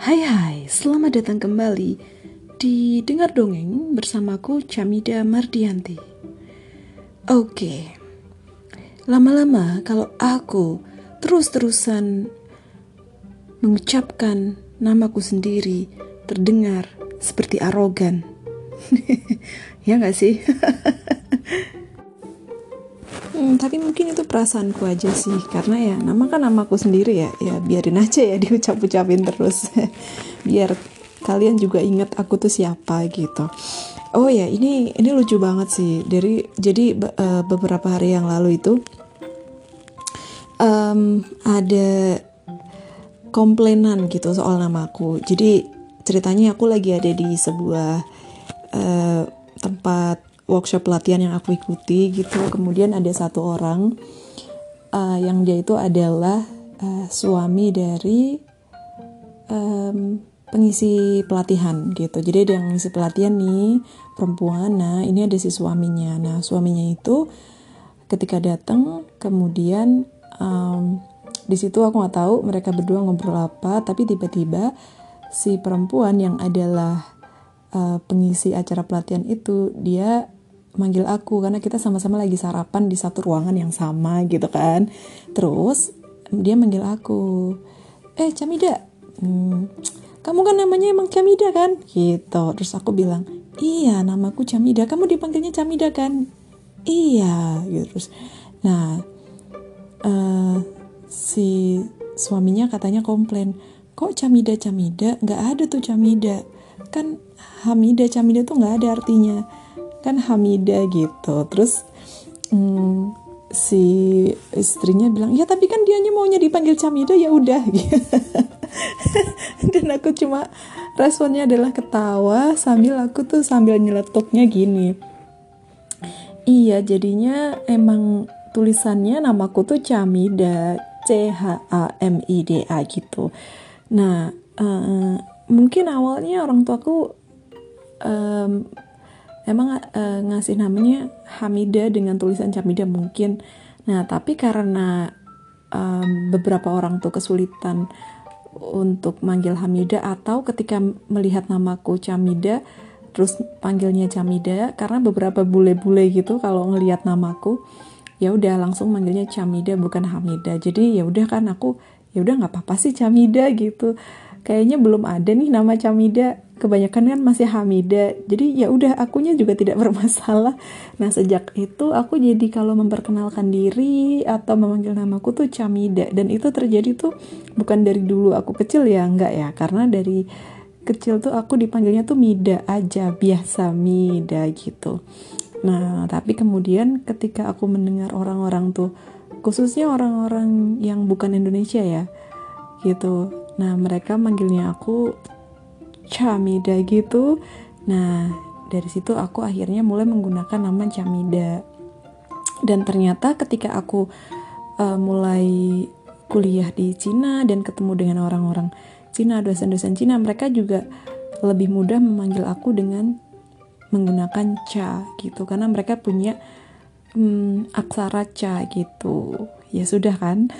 Hai hai, selamat datang kembali di Dengar Dongeng bersamaku Camida Mardianti. Oke, lama-lama kalau aku terus-terusan mengucapkan namaku sendiri terdengar seperti arogan. ya gak sih? Tapi mungkin itu perasaanku aja sih. Karena ya nama kan namaku sendiri ya. Ya biarin aja ya diucap-ucapin terus. Biar kalian juga ingat aku tuh siapa gitu. Oh ya ini ini lucu banget sih. Dari jadi uh, beberapa hari yang lalu itu um, ada komplainan gitu soal namaku. Jadi ceritanya aku lagi ada di sebuah uh, tempat workshop pelatihan yang aku ikuti gitu. Kemudian ada satu orang uh, yang dia itu adalah uh, suami dari um, pengisi pelatihan gitu. Jadi ada yang ngisi pelatihan nih perempuan. Nah ini ada si suaminya. Nah suaminya itu ketika datang kemudian um, di situ aku nggak tahu mereka berdua ngobrol apa tapi tiba-tiba si perempuan yang adalah uh, pengisi acara pelatihan itu dia manggil aku karena kita sama-sama lagi sarapan di satu ruangan yang sama gitu kan. Terus dia manggil aku eh Camida hmm, kamu kan namanya emang Camida kan? Gitu. Terus aku bilang iya namaku Camida. Kamu dipanggilnya Camida kan? Iya gitu. Terus nah uh, si suaminya katanya komplain kok Camida Camida? Nggak ada tuh Camida. Kan Hamida Camida tuh nggak ada artinya kan Hamida gitu. Terus hmm, si istrinya bilang ya tapi kan dianya maunya dipanggil Camida ya udah. Dan aku cuma responnya adalah ketawa sambil aku tuh sambil nyeletuknya gini. Iya jadinya emang tulisannya namaku tuh Camida C H A M I D A gitu. Nah uh, mungkin awalnya orang tuaku um, emang uh, ngasih namanya Hamida dengan tulisan Camida mungkin. Nah tapi karena um, beberapa orang tuh kesulitan untuk manggil Hamida atau ketika melihat namaku Camida terus panggilnya Camida karena beberapa bule-bule gitu kalau ngelihat namaku ya udah langsung manggilnya Camida bukan Hamida. Jadi ya udah kan aku ya udah nggak apa-apa sih Camida gitu kayaknya belum ada nih nama Camida. Kebanyakan kan masih Hamida. Jadi ya udah akunya juga tidak bermasalah. Nah sejak itu aku jadi kalau memperkenalkan diri atau memanggil namaku tuh Camida. Dan itu terjadi tuh bukan dari dulu aku kecil ya enggak ya. Karena dari kecil tuh aku dipanggilnya tuh Mida aja biasa Mida gitu. Nah tapi kemudian ketika aku mendengar orang-orang tuh khususnya orang-orang yang bukan Indonesia ya gitu nah mereka manggilnya aku Camida gitu. Nah, dari situ aku akhirnya mulai menggunakan nama Camida. Dan ternyata ketika aku uh, mulai kuliah di Cina dan ketemu dengan orang-orang Cina, dosen-dosen Cina, mereka juga lebih mudah memanggil aku dengan menggunakan cha gitu karena mereka punya hmm, aksara cha gitu. Ya sudah kan?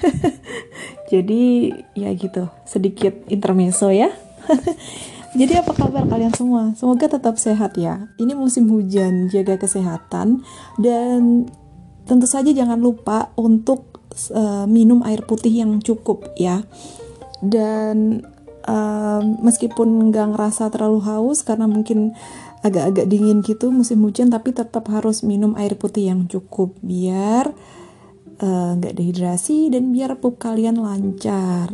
Jadi ya gitu, sedikit intermezzo ya. Jadi apa kabar kalian semua? Semoga tetap sehat ya. Ini musim hujan, jaga kesehatan dan tentu saja jangan lupa untuk uh, minum air putih yang cukup ya. Dan uh, meskipun nggak ngerasa terlalu haus karena mungkin agak-agak dingin gitu musim hujan, tapi tetap harus minum air putih yang cukup biar nggak uh, dehidrasi dan biar pup kalian lancar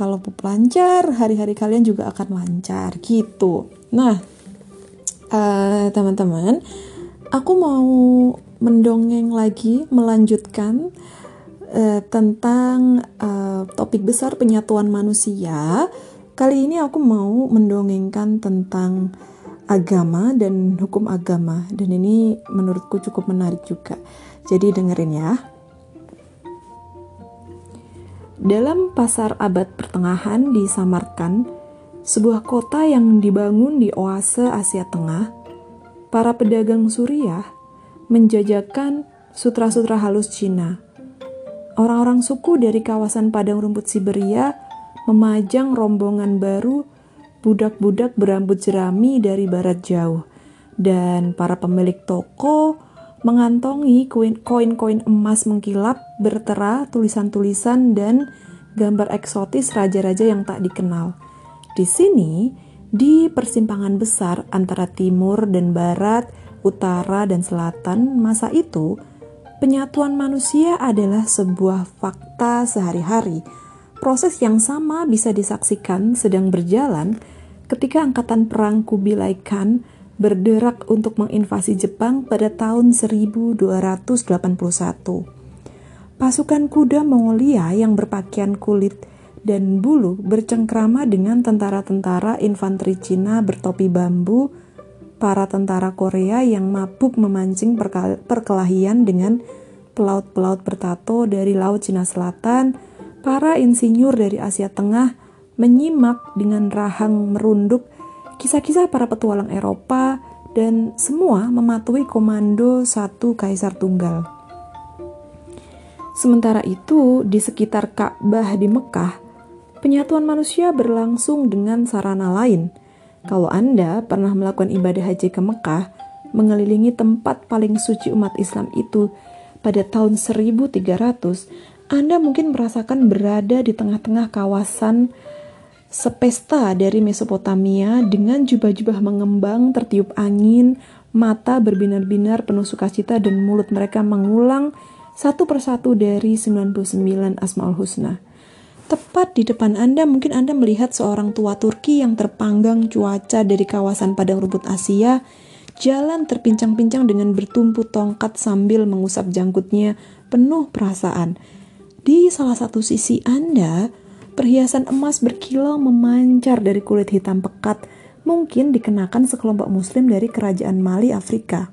kalau pup lancar, hari-hari kalian juga akan lancar gitu. Nah, uh, teman-teman, aku mau mendongeng lagi, melanjutkan uh, tentang uh, topik besar penyatuan manusia. Kali ini aku mau mendongengkan tentang agama dan hukum agama, dan ini menurutku cukup menarik juga. Jadi dengerin ya. Dalam pasar abad pertengahan di Samarkand, sebuah kota yang dibangun di oase Asia Tengah, para pedagang Suriah menjajakan sutra-sutra halus Cina. Orang-orang suku dari kawasan padang rumput Siberia memajang rombongan baru budak-budak berambut jerami dari barat jauh. Dan para pemilik toko mengantongi koin-koin emas mengkilap bertera tulisan-tulisan dan gambar eksotis raja-raja yang tak dikenal. Di sini, di persimpangan besar antara timur dan barat, utara dan selatan, masa itu penyatuan manusia adalah sebuah fakta sehari-hari. Proses yang sama bisa disaksikan sedang berjalan ketika angkatan perang Kubilai Khan berderak untuk menginvasi Jepang pada tahun 1281. Pasukan kuda Mongolia yang berpakaian kulit dan bulu bercengkrama dengan tentara-tentara infanteri Cina bertopi bambu, para tentara Korea yang mabuk memancing perkelahian dengan pelaut-pelaut bertato dari Laut Cina Selatan, para insinyur dari Asia Tengah menyimak dengan rahang merunduk kisah-kisah para petualang Eropa, dan semua mematuhi komando satu kaisar tunggal. Sementara itu, di sekitar Ka'bah di Mekah, penyatuan manusia berlangsung dengan sarana lain. Kalau Anda pernah melakukan ibadah haji ke Mekah, mengelilingi tempat paling suci umat Islam itu pada tahun 1300, Anda mungkin merasakan berada di tengah-tengah kawasan sepesta dari Mesopotamia dengan jubah-jubah mengembang tertiup angin, mata berbinar-binar penuh sukacita dan mulut mereka mengulang satu persatu dari 99 Asmaul Husna. Tepat di depan Anda mungkin Anda melihat seorang tua Turki yang terpanggang cuaca dari kawasan padang rumput Asia, jalan terpincang-pincang dengan bertumpu tongkat sambil mengusap janggutnya penuh perasaan. Di salah satu sisi Anda, Perhiasan emas berkilau memancar dari kulit hitam pekat, mungkin dikenakan sekelompok muslim dari kerajaan Mali, Afrika.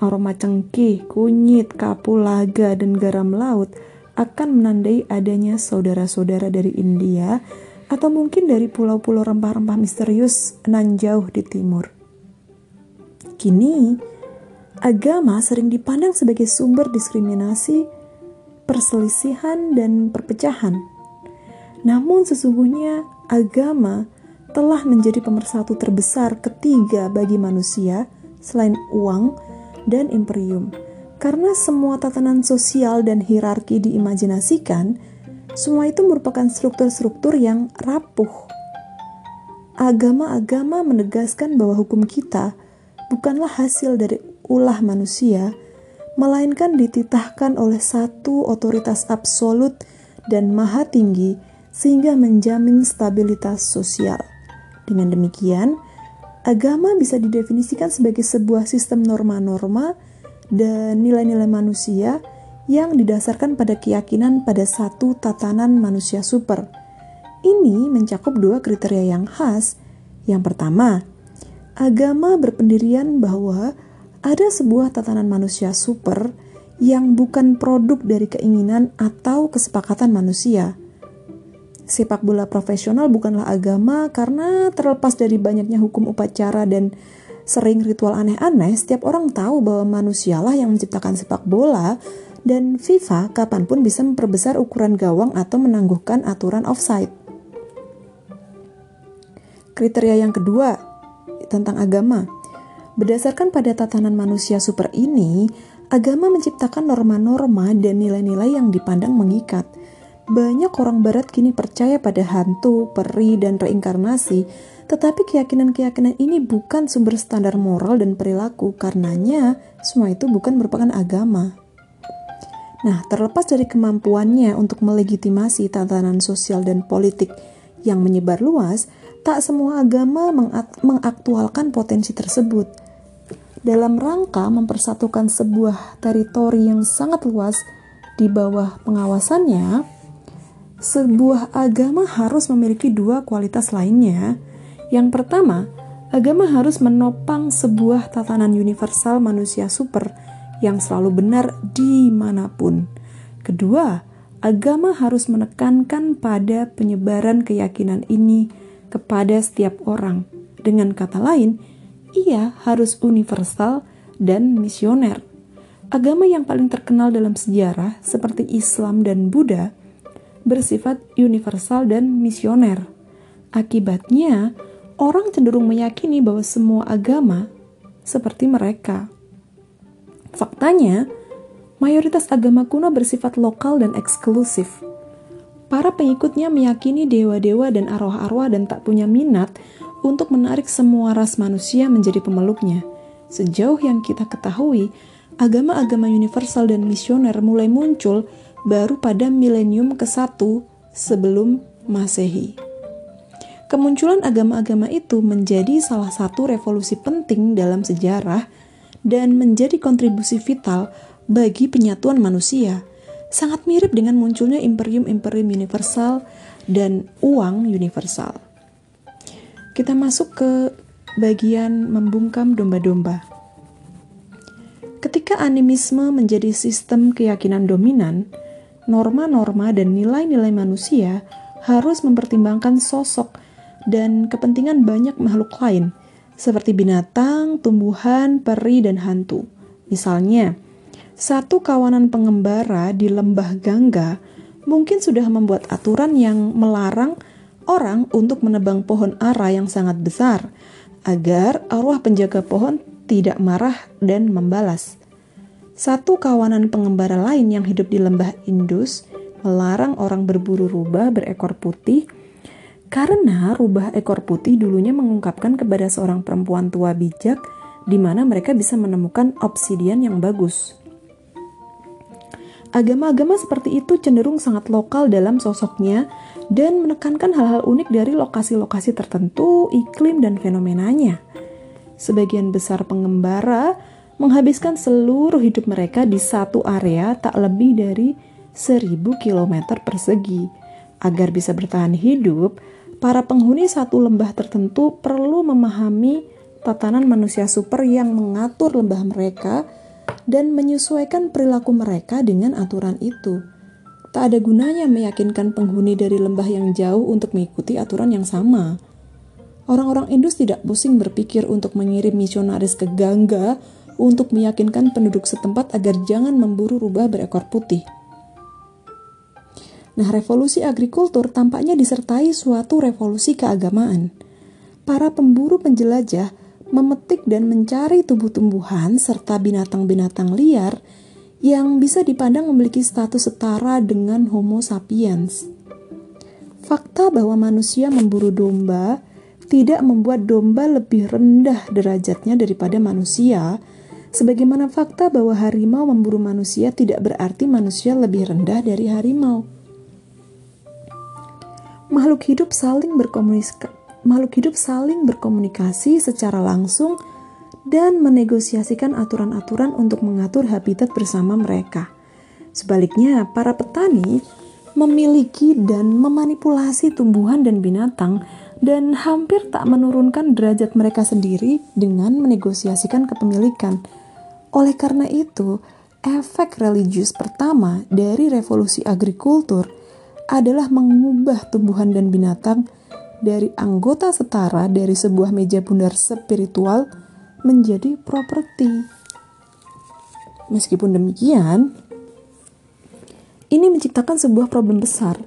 Aroma cengkih, kunyit, kapulaga, dan garam laut akan menandai adanya saudara-saudara dari India atau mungkin dari pulau-pulau rempah-rempah misterius nan jauh di timur. Kini, agama sering dipandang sebagai sumber diskriminasi, perselisihan, dan perpecahan namun sesungguhnya agama telah menjadi pemersatu terbesar ketiga bagi manusia selain uang dan imperium. Karena semua tatanan sosial dan hierarki diimajinasikan, semua itu merupakan struktur-struktur yang rapuh. Agama-agama menegaskan bahwa hukum kita bukanlah hasil dari ulah manusia, melainkan dititahkan oleh satu otoritas absolut dan maha tinggi sehingga menjamin stabilitas sosial. Dengan demikian, agama bisa didefinisikan sebagai sebuah sistem norma-norma dan nilai-nilai manusia yang didasarkan pada keyakinan pada satu tatanan manusia super. Ini mencakup dua kriteria yang khas. Yang pertama, agama berpendirian bahwa ada sebuah tatanan manusia super yang bukan produk dari keinginan atau kesepakatan manusia sepak bola profesional bukanlah agama karena terlepas dari banyaknya hukum upacara dan sering ritual aneh-aneh, setiap orang tahu bahwa manusialah yang menciptakan sepak bola dan FIFA kapan pun bisa memperbesar ukuran gawang atau menangguhkan aturan offside. Kriteria yang kedua tentang agama. Berdasarkan pada tatanan manusia super ini, agama menciptakan norma-norma dan nilai-nilai yang dipandang mengikat – banyak orang barat kini percaya pada hantu, peri, dan reinkarnasi, tetapi keyakinan-keyakinan ini bukan sumber standar moral dan perilaku, karenanya semua itu bukan merupakan agama. Nah, terlepas dari kemampuannya untuk melegitimasi tatanan sosial dan politik yang menyebar luas, tak semua agama mengaktualkan potensi tersebut. Dalam rangka mempersatukan sebuah teritori yang sangat luas di bawah pengawasannya, sebuah agama harus memiliki dua kualitas lainnya. Yang pertama, agama harus menopang sebuah tatanan universal manusia super yang selalu benar di mana pun. Kedua, agama harus menekankan pada penyebaran keyakinan ini kepada setiap orang. Dengan kata lain, ia harus universal dan misioner. Agama yang paling terkenal dalam sejarah, seperti Islam dan Buddha, bersifat universal dan misioner. Akibatnya, orang cenderung meyakini bahwa semua agama seperti mereka. Faktanya, mayoritas agama kuno bersifat lokal dan eksklusif. Para pengikutnya meyakini dewa-dewa dan arwah-arwah dan tak punya minat untuk menarik semua ras manusia menjadi pemeluknya. Sejauh yang kita ketahui, agama-agama universal dan misioner mulai muncul baru pada milenium ke-1 sebelum Masehi. Kemunculan agama-agama itu menjadi salah satu revolusi penting dalam sejarah dan menjadi kontribusi vital bagi penyatuan manusia sangat mirip dengan munculnya imperium-imperium universal dan uang universal. Kita masuk ke bagian membungkam domba-domba. Ketika animisme menjadi sistem keyakinan dominan, norma-norma dan nilai-nilai manusia harus mempertimbangkan sosok dan kepentingan banyak makhluk lain, seperti binatang, tumbuhan, peri, dan hantu. Misalnya, satu kawanan pengembara di lembah Gangga mungkin sudah membuat aturan yang melarang orang untuk menebang pohon ara yang sangat besar agar arwah penjaga pohon tidak marah dan membalas. Satu kawanan pengembara lain yang hidup di lembah Indus melarang orang berburu rubah berekor putih karena rubah ekor putih dulunya mengungkapkan kepada seorang perempuan tua bijak di mana mereka bisa menemukan obsidian yang bagus. Agama-agama seperti itu cenderung sangat lokal dalam sosoknya dan menekankan hal-hal unik dari lokasi-lokasi tertentu, iklim, dan fenomenanya. Sebagian besar pengembara menghabiskan seluruh hidup mereka di satu area tak lebih dari 1000 km persegi. Agar bisa bertahan hidup, para penghuni satu lembah tertentu perlu memahami tatanan manusia super yang mengatur lembah mereka dan menyesuaikan perilaku mereka dengan aturan itu. Tak ada gunanya meyakinkan penghuni dari lembah yang jauh untuk mengikuti aturan yang sama. Orang-orang Indus tidak pusing berpikir untuk mengirim misionaris ke Gangga untuk meyakinkan penduduk setempat agar jangan memburu rubah berekor putih. Nah, revolusi agrikultur tampaknya disertai suatu revolusi keagamaan. Para pemburu penjelajah memetik dan mencari tumbuh-tumbuhan serta binatang-binatang liar yang bisa dipandang memiliki status setara dengan Homo sapiens. Fakta bahwa manusia memburu domba tidak membuat domba lebih rendah derajatnya daripada manusia, sebagaimana fakta bahwa harimau memburu manusia tidak berarti manusia lebih rendah dari harimau. Makhluk hidup saling berkomunikasi makhluk hidup saling berkomunikasi secara langsung dan menegosiasikan aturan-aturan untuk mengatur habitat bersama mereka. Sebaliknya, para petani memiliki dan memanipulasi tumbuhan dan binatang dan hampir tak menurunkan derajat mereka sendiri dengan menegosiasikan kepemilikan. Oleh karena itu, efek religius pertama dari revolusi agrikultur adalah mengubah tumbuhan dan binatang dari anggota setara dari sebuah meja bundar spiritual menjadi properti. Meskipun demikian, ini menciptakan sebuah problem besar.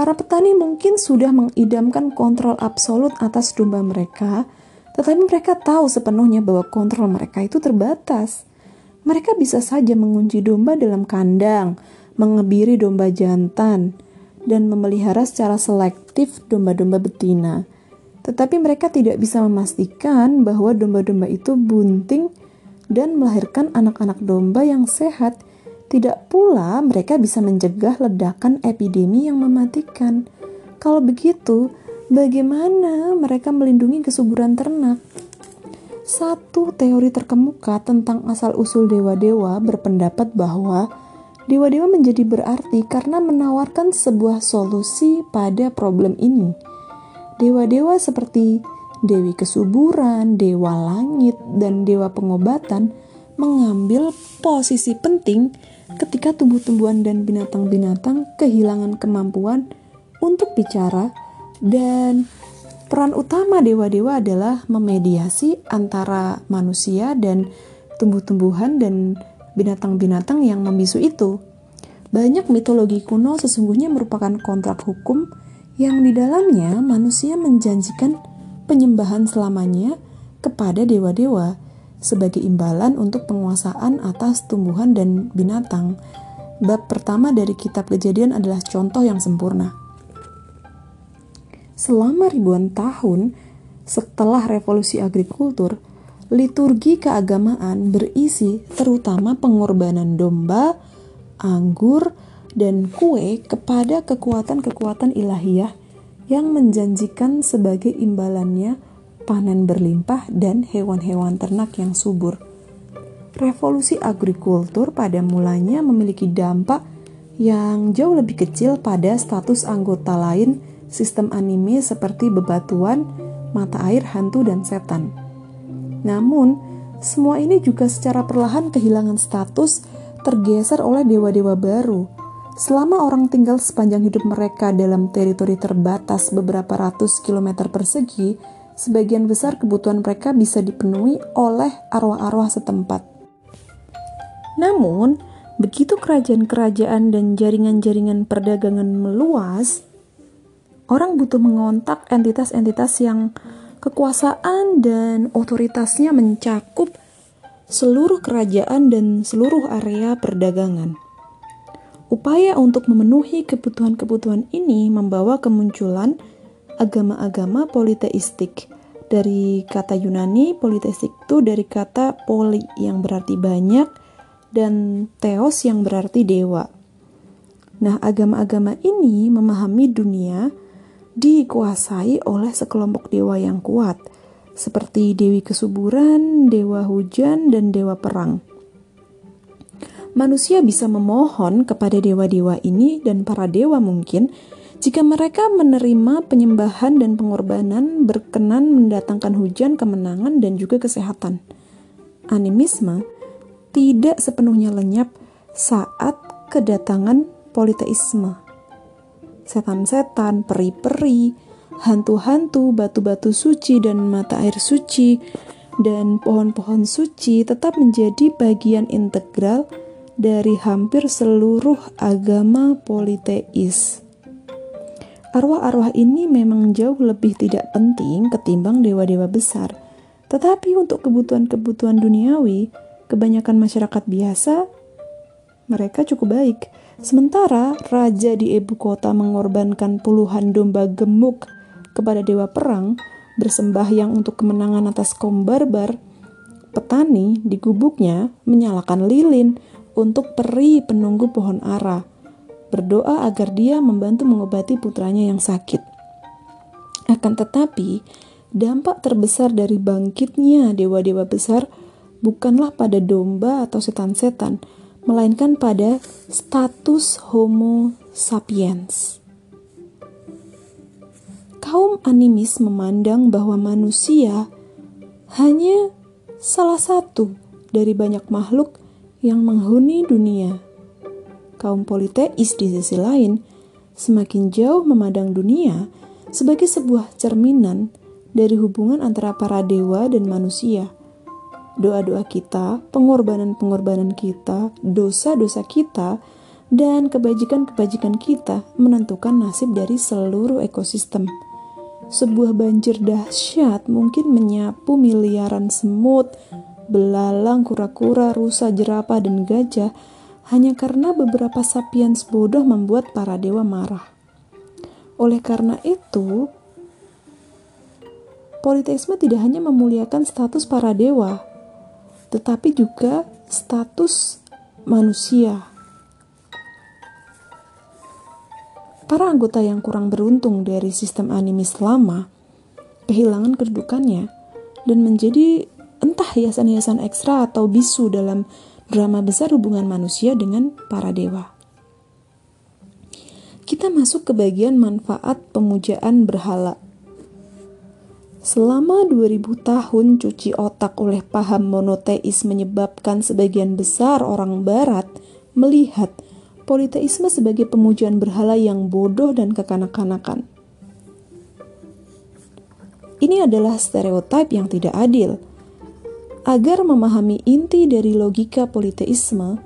Para petani mungkin sudah mengidamkan kontrol absolut atas domba mereka, tetapi mereka tahu sepenuhnya bahwa kontrol mereka itu terbatas. Mereka bisa saja mengunci domba dalam kandang, mengebiri domba jantan, dan memelihara secara selektif domba-domba betina. Tetapi mereka tidak bisa memastikan bahwa domba-domba itu bunting dan melahirkan anak-anak domba yang sehat. Tidak pula mereka bisa mencegah ledakan epidemi yang mematikan. Kalau begitu, bagaimana mereka melindungi kesuburan ternak? Satu teori terkemuka tentang asal-usul dewa-dewa berpendapat bahwa Dewa-dewa menjadi berarti karena menawarkan sebuah solusi pada problem ini. Dewa-dewa seperti Dewi Kesuburan, Dewa Langit, dan Dewa Pengobatan mengambil posisi penting ketika tumbuh-tumbuhan dan binatang-binatang kehilangan kemampuan untuk bicara dan peran utama dewa-dewa adalah memediasi antara manusia dan tumbuh-tumbuhan dan binatang-binatang yang membisu itu. Banyak mitologi kuno sesungguhnya merupakan kontrak hukum yang di dalamnya manusia menjanjikan penyembahan selamanya kepada dewa-dewa sebagai imbalan untuk penguasaan atas tumbuhan dan binatang. Bab pertama dari kitab Kejadian adalah contoh yang sempurna. Selama ribuan tahun setelah revolusi agrikultur, liturgi keagamaan berisi terutama pengorbanan domba, anggur, dan kue kepada kekuatan-kekuatan ilahiyah yang menjanjikan sebagai imbalannya panen berlimpah dan hewan-hewan ternak yang subur. Revolusi agrikultur pada mulanya memiliki dampak yang jauh lebih kecil pada status anggota lain sistem anime seperti bebatuan, mata air, hantu, dan setan. Namun, semua ini juga secara perlahan kehilangan status tergeser oleh dewa-dewa baru. Selama orang tinggal sepanjang hidup mereka dalam teritori terbatas beberapa ratus kilometer persegi, sebagian besar kebutuhan mereka bisa dipenuhi oleh arwah-arwah setempat. Namun, begitu kerajaan-kerajaan dan jaringan-jaringan perdagangan meluas, orang butuh mengontak entitas-entitas yang kekuasaan dan otoritasnya mencakup seluruh kerajaan dan seluruh area perdagangan. Upaya untuk memenuhi kebutuhan-kebutuhan ini membawa kemunculan agama-agama politeistik. Dari kata Yunani, politeistik itu dari kata poli yang berarti banyak dan theos yang berarti dewa. Nah, agama-agama ini memahami dunia dikuasai oleh sekelompok dewa yang kuat – seperti dewi kesuburan, dewa hujan, dan dewa perang. Manusia bisa memohon kepada dewa-dewa ini dan para dewa mungkin jika mereka menerima penyembahan dan pengorbanan berkenan mendatangkan hujan, kemenangan, dan juga kesehatan. Animisme tidak sepenuhnya lenyap saat kedatangan politeisme. Setan-setan, peri-peri, hantu-hantu, batu-batu suci, dan mata air suci, dan pohon-pohon suci tetap menjadi bagian integral dari hampir seluruh agama politeis. Arwah-arwah ini memang jauh lebih tidak penting ketimbang dewa-dewa besar, tetapi untuk kebutuhan-kebutuhan duniawi, kebanyakan masyarakat biasa mereka cukup baik. Sementara raja di ibu kota mengorbankan puluhan domba gemuk kepada dewa perang, bersembahyang untuk kemenangan atas kaum barbar, petani di gubuknya menyalakan lilin untuk peri penunggu pohon ara, berdoa agar dia membantu mengobati putranya yang sakit. Akan tetapi, dampak terbesar dari bangkitnya dewa-dewa besar bukanlah pada domba atau setan-setan, melainkan pada status Homo sapiens kaum animis memandang bahwa manusia hanya salah satu dari banyak makhluk yang menghuni dunia. Kaum politeis di sisi lain semakin jauh memandang dunia sebagai sebuah cerminan dari hubungan antara para dewa dan manusia. Doa-doa kita, pengorbanan-pengorbanan kita, dosa-dosa kita, dan kebajikan-kebajikan kita menentukan nasib dari seluruh ekosistem sebuah banjir dahsyat mungkin menyapu miliaran semut, belalang, kura-kura, rusa, jerapah, dan gajah hanya karena beberapa sapiens bodoh membuat para dewa marah. Oleh karena itu, politeisme tidak hanya memuliakan status para dewa, tetapi juga status manusia. Para anggota yang kurang beruntung dari sistem animis lama kehilangan kedudukannya dan menjadi entah hiasan-hiasan ekstra atau bisu dalam drama besar hubungan manusia dengan para dewa. Kita masuk ke bagian manfaat pemujaan berhala. Selama 2000 tahun cuci otak oleh paham monoteis menyebabkan sebagian besar orang barat melihat politeisme sebagai pemujaan berhala yang bodoh dan kekanak-kanakan. Ini adalah stereotip yang tidak adil. Agar memahami inti dari logika politeisme,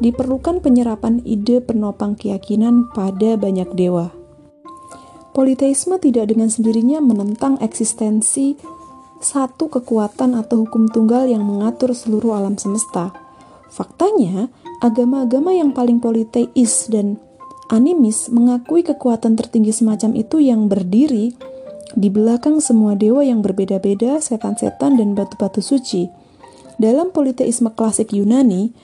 diperlukan penyerapan ide penopang keyakinan pada banyak dewa. Politeisme tidak dengan sendirinya menentang eksistensi satu kekuatan atau hukum tunggal yang mengatur seluruh alam semesta. Faktanya, agama-agama yang paling politeis dan animis mengakui kekuatan tertinggi semacam itu yang berdiri di belakang semua dewa yang berbeda-beda, setan-setan, dan batu-batu suci. Dalam politeisme klasik Yunani,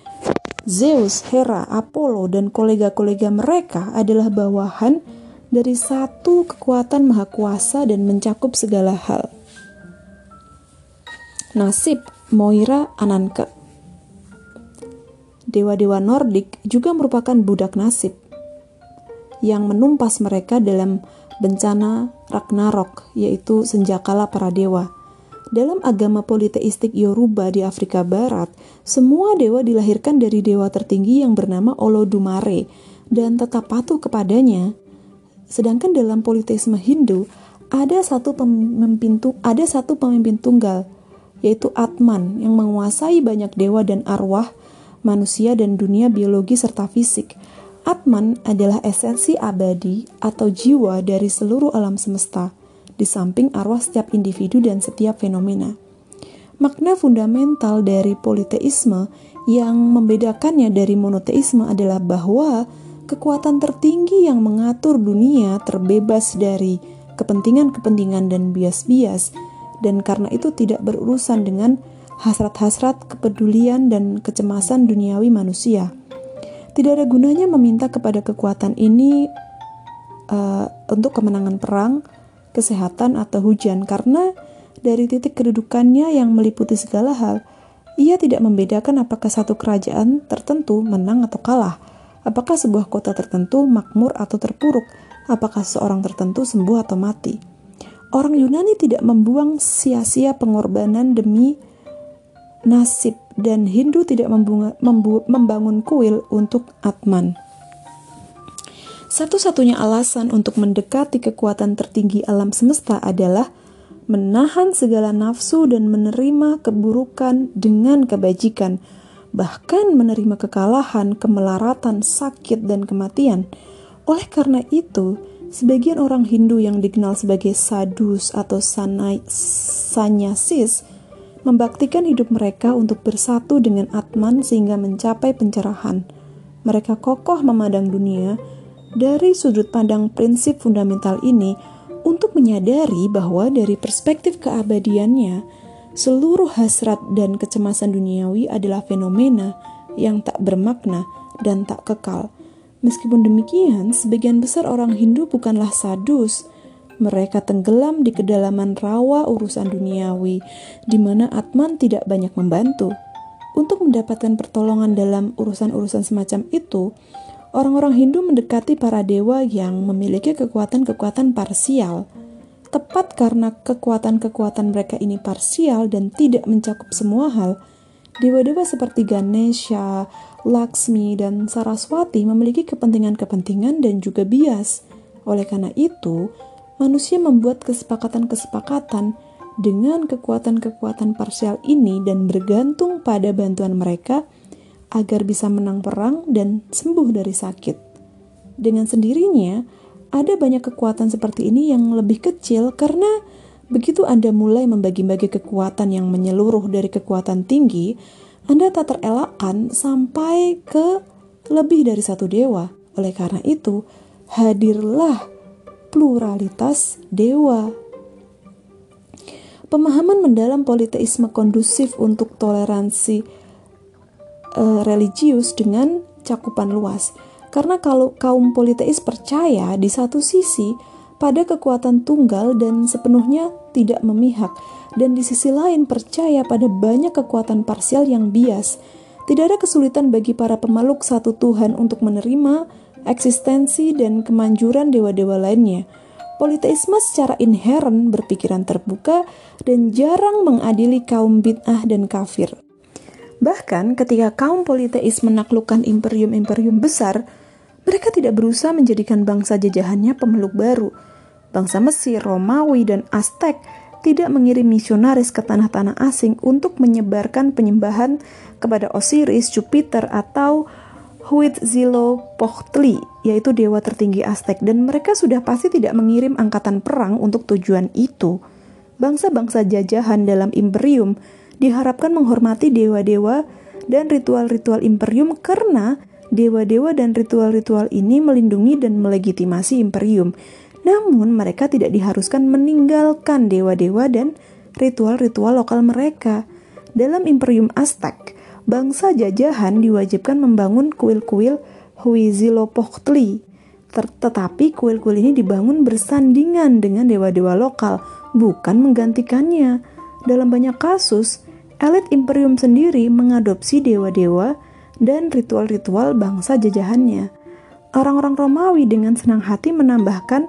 Zeus, Hera, Apollo, dan kolega-kolega mereka adalah bawahan dari satu kekuatan maha kuasa dan mencakup segala hal. Nasib Moira Ananke Dewa-dewa Nordik juga merupakan budak nasib yang menumpas mereka dalam bencana Ragnarok, yaitu senjakala para dewa. Dalam agama politeistik Yoruba di Afrika Barat, semua dewa dilahirkan dari dewa tertinggi yang bernama Olodumare dan tetap patuh kepadanya. Sedangkan dalam politeisme Hindu, ada satu pemimpin ada satu pemimpin tunggal, yaitu Atman yang menguasai banyak dewa dan arwah, manusia dan dunia biologi serta fisik. Atman adalah esensi abadi atau jiwa dari seluruh alam semesta di samping arwah setiap individu dan setiap fenomena. Makna fundamental dari politeisme yang membedakannya dari monoteisme adalah bahwa kekuatan tertinggi yang mengatur dunia terbebas dari kepentingan-kepentingan dan bias-bias, dan karena itu tidak berurusan dengan hasrat-hasrat kepedulian dan kecemasan duniawi manusia. Tidak ada gunanya meminta kepada kekuatan ini uh, untuk kemenangan perang, kesehatan, atau hujan, karena dari titik kedudukannya yang meliputi segala hal, ia tidak membedakan apakah satu kerajaan tertentu menang atau kalah, apakah sebuah kota tertentu makmur atau terpuruk, apakah seorang tertentu sembuh atau mati. Orang Yunani tidak membuang sia-sia pengorbanan demi nasib dan Hindu tidak membangun kuil untuk Atman. Satu-satunya alasan untuk mendekati kekuatan tertinggi alam semesta adalah menahan segala nafsu dan menerima keburukan dengan kebajikan, bahkan menerima kekalahan, kemelaratan, sakit, dan kematian. Oleh karena itu, sebagian orang Hindu yang dikenal sebagai sadus atau sanai, sanyasis membaktikan hidup mereka untuk bersatu dengan Atman sehingga mencapai pencerahan. Mereka kokoh memandang dunia dari sudut pandang prinsip fundamental ini untuk menyadari bahwa dari perspektif keabadiannya, seluruh hasrat dan kecemasan duniawi adalah fenomena yang tak bermakna dan tak kekal. Meskipun demikian, sebagian besar orang Hindu bukanlah sadus. Mereka tenggelam di kedalaman rawa urusan duniawi, di mana Atman tidak banyak membantu. Untuk mendapatkan pertolongan dalam urusan-urusan semacam itu, orang-orang Hindu mendekati para dewa yang memiliki kekuatan-kekuatan parsial. Tepat karena kekuatan-kekuatan mereka ini parsial dan tidak mencakup semua hal, dewa-dewa seperti Ganesha, Laksmi, dan Saraswati memiliki kepentingan-kepentingan dan juga bias. Oleh karena itu, manusia membuat kesepakatan-kesepakatan dengan kekuatan-kekuatan parsial ini dan bergantung pada bantuan mereka agar bisa menang perang dan sembuh dari sakit. Dengan sendirinya, ada banyak kekuatan seperti ini yang lebih kecil karena begitu Anda mulai membagi-bagi kekuatan yang menyeluruh dari kekuatan tinggi, Anda tak terelakkan sampai ke lebih dari satu dewa. Oleh karena itu, hadirlah pluralitas dewa. Pemahaman mendalam politeisme kondusif untuk toleransi uh, religius dengan cakupan luas. Karena kalau kaum politeis percaya di satu sisi pada kekuatan tunggal dan sepenuhnya tidak memihak, dan di sisi lain percaya pada banyak kekuatan parsial yang bias, tidak ada kesulitan bagi para pemeluk satu Tuhan untuk menerima eksistensi dan kemanjuran dewa-dewa lainnya. Politeisme secara inheren berpikiran terbuka dan jarang mengadili kaum bid'ah dan kafir. Bahkan ketika kaum politeis menaklukkan imperium-imperium besar, mereka tidak berusaha menjadikan bangsa jajahannya pemeluk baru. Bangsa Mesir, Romawi, dan Aztec tidak mengirim misionaris ke tanah-tanah asing untuk menyebarkan penyembahan kepada Osiris, Jupiter, atau Huitzilopochtli, yaitu dewa tertinggi Aztec, dan mereka sudah pasti tidak mengirim angkatan perang untuk tujuan itu. Bangsa-bangsa jajahan dalam imperium diharapkan menghormati dewa-dewa dan ritual-ritual imperium karena dewa-dewa dan ritual-ritual ini melindungi dan melegitimasi imperium. Namun, mereka tidak diharuskan meninggalkan dewa-dewa dan ritual-ritual lokal mereka. Dalam imperium Aztec, bangsa jajahan diwajibkan membangun kuil-kuil Huitzilopochtli. Tetapi kuil-kuil ini dibangun bersandingan dengan dewa-dewa lokal, bukan menggantikannya. Dalam banyak kasus, elit imperium sendiri mengadopsi dewa-dewa dan ritual-ritual bangsa jajahannya. Orang-orang Romawi dengan senang hati menambahkan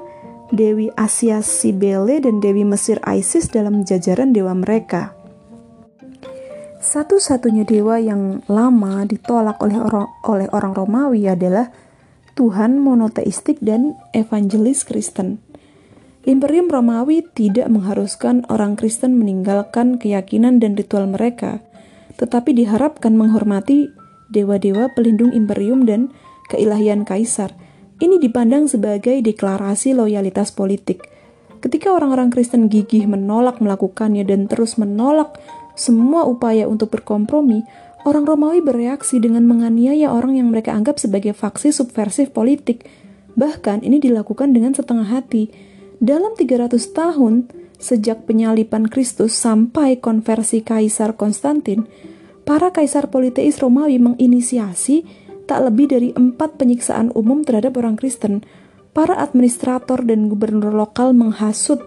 Dewi Asia Sibele dan Dewi Mesir Isis dalam jajaran dewa mereka. Satu-satunya dewa yang lama ditolak oleh orang, oleh orang Romawi adalah Tuhan monoteistik dan evangelis Kristen. Imperium Romawi tidak mengharuskan orang Kristen meninggalkan keyakinan dan ritual mereka, tetapi diharapkan menghormati dewa-dewa pelindung imperium dan keilahian kaisar. Ini dipandang sebagai deklarasi loyalitas politik. Ketika orang-orang Kristen gigih menolak melakukannya dan terus menolak semua upaya untuk berkompromi, orang Romawi bereaksi dengan menganiaya orang yang mereka anggap sebagai faksi subversif politik. Bahkan ini dilakukan dengan setengah hati. Dalam 300 tahun, sejak penyalipan Kristus sampai konversi Kaisar Konstantin, para kaisar politeis Romawi menginisiasi tak lebih dari empat penyiksaan umum terhadap orang Kristen. Para administrator dan gubernur lokal menghasut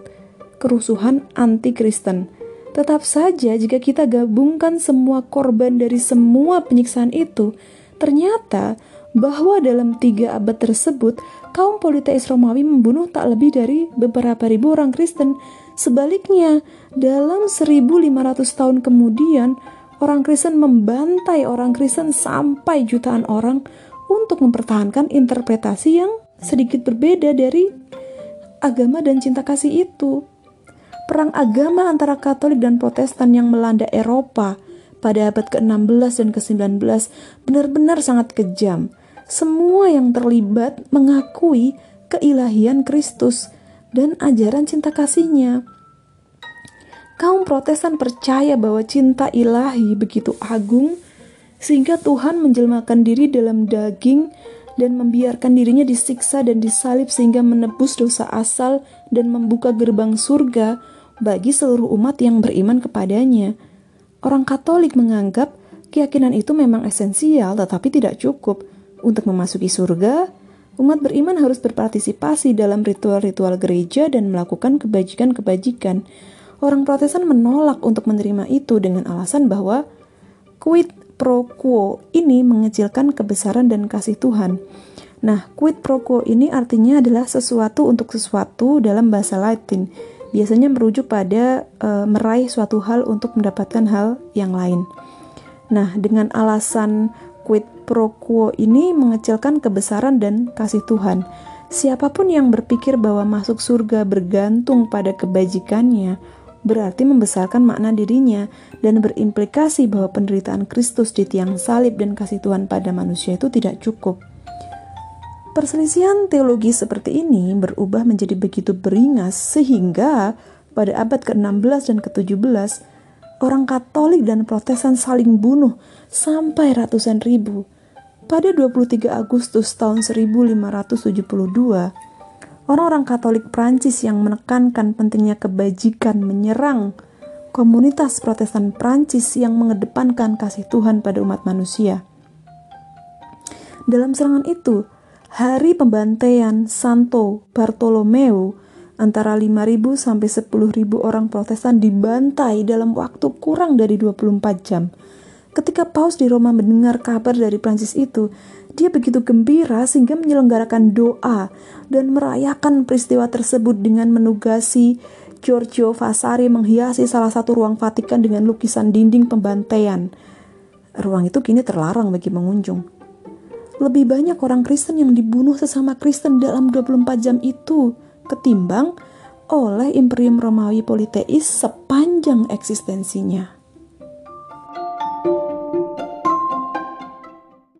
kerusuhan anti-Kristen. Tetap saja, jika kita gabungkan semua korban dari semua penyiksaan itu, ternyata bahwa dalam tiga abad tersebut, kaum politeis Romawi membunuh tak lebih dari beberapa ribu orang Kristen. Sebaliknya, dalam 1500 tahun kemudian, orang Kristen membantai orang Kristen sampai jutaan orang untuk mempertahankan interpretasi yang sedikit berbeda dari agama dan cinta kasih itu perang agama antara Katolik dan Protestan yang melanda Eropa pada abad ke-16 dan ke-19 benar-benar sangat kejam. Semua yang terlibat mengakui keilahian Kristus dan ajaran cinta kasihnya. Kaum Protestan percaya bahwa cinta ilahi begitu agung sehingga Tuhan menjelmakan diri dalam daging dan membiarkan dirinya disiksa dan disalib sehingga menebus dosa asal dan membuka gerbang surga bagi seluruh umat yang beriman kepadanya. Orang Katolik menganggap keyakinan itu memang esensial tetapi tidak cukup. Untuk memasuki surga, umat beriman harus berpartisipasi dalam ritual-ritual gereja dan melakukan kebajikan-kebajikan. Orang Protestan menolak untuk menerima itu dengan alasan bahwa quid pro quo ini mengecilkan kebesaran dan kasih Tuhan. Nah, quid pro quo ini artinya adalah sesuatu untuk sesuatu dalam bahasa Latin biasanya merujuk pada e, meraih suatu hal untuk mendapatkan hal yang lain. Nah, dengan alasan quid pro quo ini mengecilkan kebesaran dan kasih Tuhan. Siapa pun yang berpikir bahwa masuk surga bergantung pada kebajikannya, berarti membesarkan makna dirinya dan berimplikasi bahwa penderitaan Kristus di tiang salib dan kasih Tuhan pada manusia itu tidak cukup. Perselisihan teologi seperti ini berubah menjadi begitu beringas sehingga pada abad ke-16 dan ke-17 orang Katolik dan Protestan saling bunuh sampai ratusan ribu. Pada 23 Agustus tahun 1572, orang-orang Katolik Prancis yang menekankan pentingnya kebajikan menyerang komunitas Protestan Prancis yang mengedepankan kasih Tuhan pada umat manusia. Dalam serangan itu, hari pembantaian Santo Bartolomeo antara 5.000 sampai 10.000 orang Protestan dibantai dalam waktu kurang dari 24 jam. Ketika Paus di Roma mendengar kabar dari Prancis itu, dia begitu gembira sehingga menyelenggarakan doa dan merayakan peristiwa tersebut dengan menugasi Giorgio Vasari menghiasi salah satu ruang Vatikan dengan lukisan dinding pembantaian. Ruang itu kini terlarang bagi pengunjung lebih banyak orang Kristen yang dibunuh sesama Kristen dalam 24 jam itu ketimbang oleh Imperium Romawi Politeis sepanjang eksistensinya.